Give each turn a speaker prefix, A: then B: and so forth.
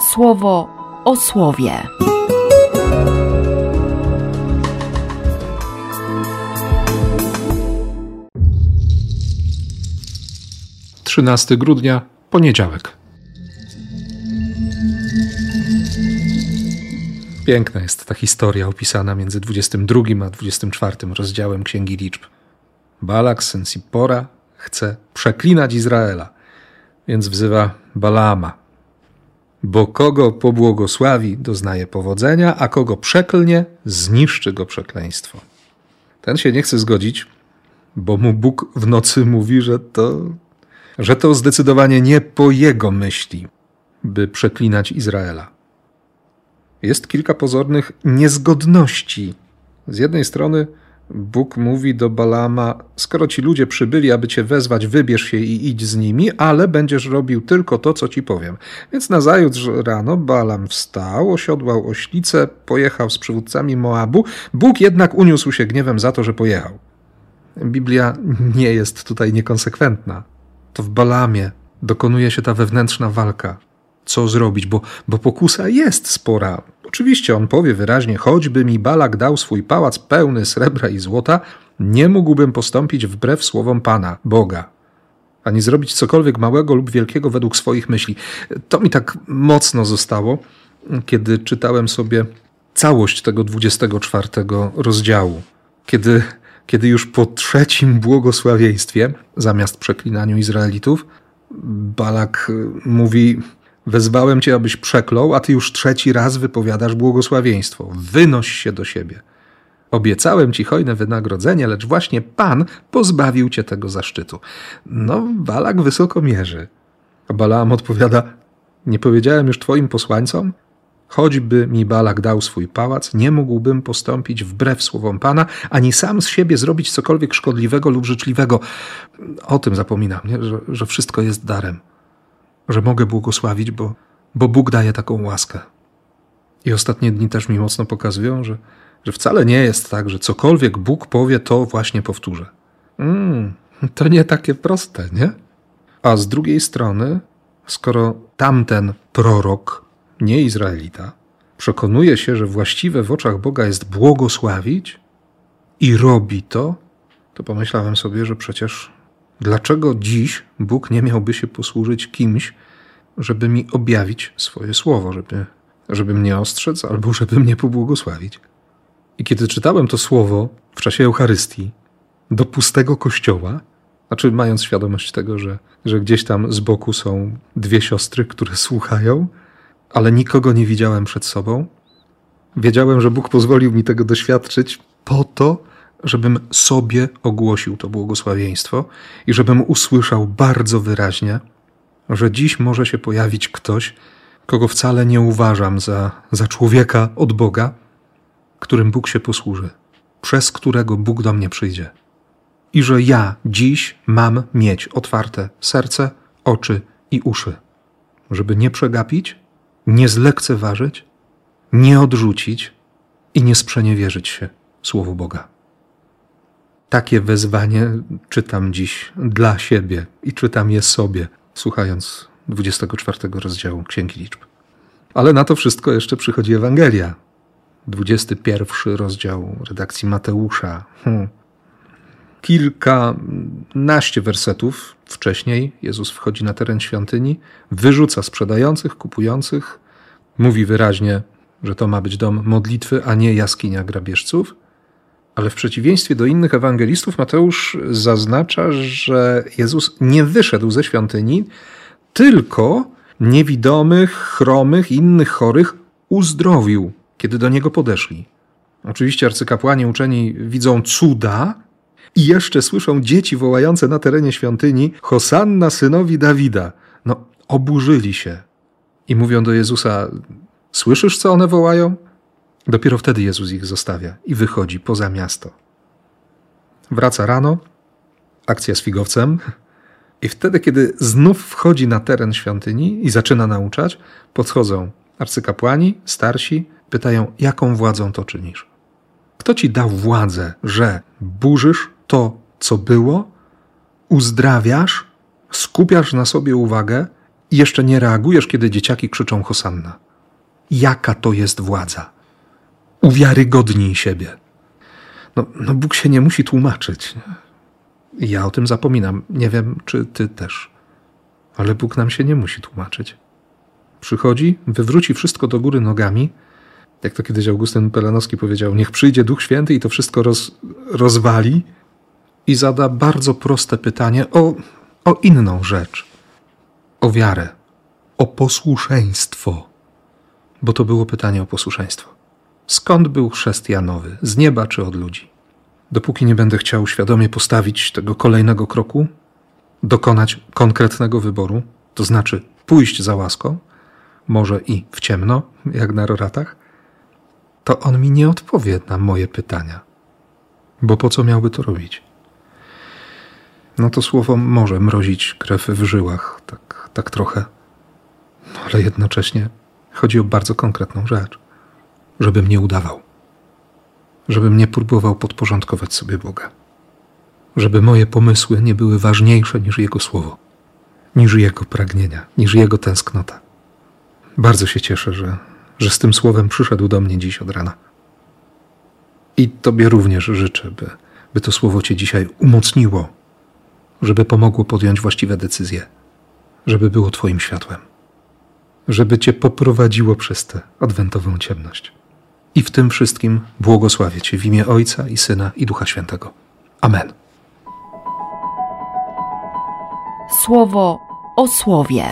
A: słowo o słowie.
B: 13 grudnia, poniedziałek. Piękna jest ta historia opisana między 22 a 24 rozdziałem Księgi Liczb. Balak, syn Sipora, chce przeklinać Izraela, więc wzywa Balama. Bo kogo pobłogosławi, doznaje powodzenia, a kogo przeklnie, zniszczy go przekleństwo. Ten się nie chce zgodzić, bo mu Bóg w nocy mówi, że to że to zdecydowanie nie po jego myśli, by przeklinać Izraela. Jest kilka pozornych niezgodności. Z jednej strony Bóg mówi do Balama: Skoro ci ludzie przybyli, aby cię wezwać, wybierz się i idź z nimi, ale będziesz robił tylko to, co ci powiem. Więc nazajutrz rano Balam wstał, osiodłał oślicę, pojechał z przywódcami Moabu. Bóg jednak uniósł się gniewem za to, że pojechał. Biblia nie jest tutaj niekonsekwentna to w Balamie dokonuje się ta wewnętrzna walka. Co zrobić, bo, bo pokusa jest spora. Oczywiście on powie wyraźnie, choćby mi Balak dał swój pałac pełny srebra i złota, nie mógłbym postąpić wbrew słowom Pana, Boga, ani zrobić cokolwiek małego lub wielkiego według swoich myśli. To mi tak mocno zostało, kiedy czytałem sobie całość tego 24 rozdziału, kiedy kiedy już po trzecim błogosławieństwie, zamiast przeklinaniu Izraelitów, Balak mówi: Wezwałem cię, abyś przeklął, a ty już trzeci raz wypowiadasz błogosławieństwo. Wynoś się do siebie. Obiecałem ci hojne wynagrodzenie, lecz właśnie Pan pozbawił cię tego zaszczytu. No, Balak wysoko mierzy. A Balaam odpowiada: Nie powiedziałem już twoim posłańcom? Choćby mi Balak dał swój pałac, nie mógłbym postąpić wbrew słowom Pana, ani sam z siebie zrobić cokolwiek szkodliwego lub życzliwego. O tym zapominam, nie? Że, że wszystko jest darem, że mogę błogosławić, bo, bo Bóg daje taką łaskę. I ostatnie dni też mi mocno pokazują, że, że wcale nie jest tak, że cokolwiek Bóg powie, to właśnie powtórzę. Mm, to nie takie proste, nie? A z drugiej strony, skoro tamten prorok nie Izraelita, przekonuje się, że właściwe w oczach Boga jest błogosławić i robi to, to pomyślałem sobie, że przecież dlaczego dziś Bóg nie miałby się posłużyć kimś, żeby mi objawić swoje słowo, żeby, żeby mnie ostrzec albo żeby mnie pobłogosławić. I kiedy czytałem to słowo w czasie Eucharystii do pustego kościoła, znaczy mając świadomość tego, że, że gdzieś tam z boku są dwie siostry, które słuchają, ale nikogo nie widziałem przed sobą. Wiedziałem, że Bóg pozwolił mi tego doświadczyć po to, żebym sobie ogłosił to błogosławieństwo i żebym usłyszał bardzo wyraźnie, że dziś może się pojawić ktoś, kogo wcale nie uważam za, za człowieka od Boga, którym Bóg się posłuży, przez którego Bóg do mnie przyjdzie. I że ja dziś mam mieć otwarte serce, oczy i uszy, żeby nie przegapić nie zlekceważyć, nie odrzucić i nie sprzeniewierzyć się Słowu Boga. Takie wezwanie czytam dziś dla siebie i czytam je sobie, słuchając 24 rozdziału Księgi Liczb. Ale na to wszystko jeszcze przychodzi Ewangelia. 21 rozdział redakcji Mateusza. Hmm. Kilkanaście wersetów wcześniej Jezus wchodzi na teren świątyni, wyrzuca sprzedających, kupujących, mówi wyraźnie, że to ma być dom modlitwy, a nie jaskinia grabieżców. Ale w przeciwieństwie do innych ewangelistów, Mateusz zaznacza, że Jezus nie wyszedł ze świątyni, tylko niewidomych, chromych innych chorych uzdrowił, kiedy do niego podeszli. Oczywiście arcykapłani uczeni widzą cuda, i jeszcze słyszą dzieci wołające na terenie świątyni: Hosanna synowi Dawida. No, oburzyli się i mówią do Jezusa: Słyszysz, co one wołają? Dopiero wtedy Jezus ich zostawia i wychodzi poza miasto. Wraca rano, akcja z figowcem, i wtedy, kiedy znów wchodzi na teren świątyni i zaczyna nauczać, podchodzą arcykapłani, starsi, pytają: Jaką władzą to czynisz? Kto ci dał władzę, że burzysz to, co było, uzdrawiasz, skupiasz na sobie uwagę I jeszcze nie reagujesz, kiedy dzieciaki krzyczą Hosanna. Jaka to jest władza? Uwiarygodnij siebie. No, no Bóg się nie musi tłumaczyć. Ja o tym zapominam. Nie wiem, czy ty też. Ale Bóg nam się nie musi tłumaczyć. Przychodzi, wywróci wszystko do góry nogami, jak to kiedyś Augustyn Pelanowski powiedział, niech przyjdzie Duch Święty i to wszystko roz, rozwali i zada bardzo proste pytanie o, o inną rzecz. O wiarę, o posłuszeństwo. Bo to było pytanie o posłuszeństwo. Skąd był chrzest Janowy? Z nieba czy od ludzi? Dopóki nie będę chciał świadomie postawić tego kolejnego kroku, dokonać konkretnego wyboru, to znaczy pójść za łaską, może i w ciemno, jak na roratach, to on mi nie odpowie na moje pytania. Bo po co miałby to robić? No to słowo może mrozić krew w żyłach, tak, tak trochę. No ale jednocześnie chodzi o bardzo konkretną rzecz. Żebym nie udawał. Żebym nie próbował podporządkować sobie Boga. Żeby moje pomysły nie były ważniejsze niż Jego słowo, niż Jego pragnienia, niż Jego tęsknota. Bardzo się cieszę, że, że z tym słowem przyszedł do mnie dziś od rana. I Tobie również życzę, by, by to słowo Cię dzisiaj umocniło, żeby pomogło podjąć właściwe decyzje, żeby było Twoim światłem, żeby Cię poprowadziło przez tę adwentową ciemność. I w tym wszystkim błogosławię Cię w imię Ojca i Syna i Ducha Świętego. Amen.
A: Słowo o słowie.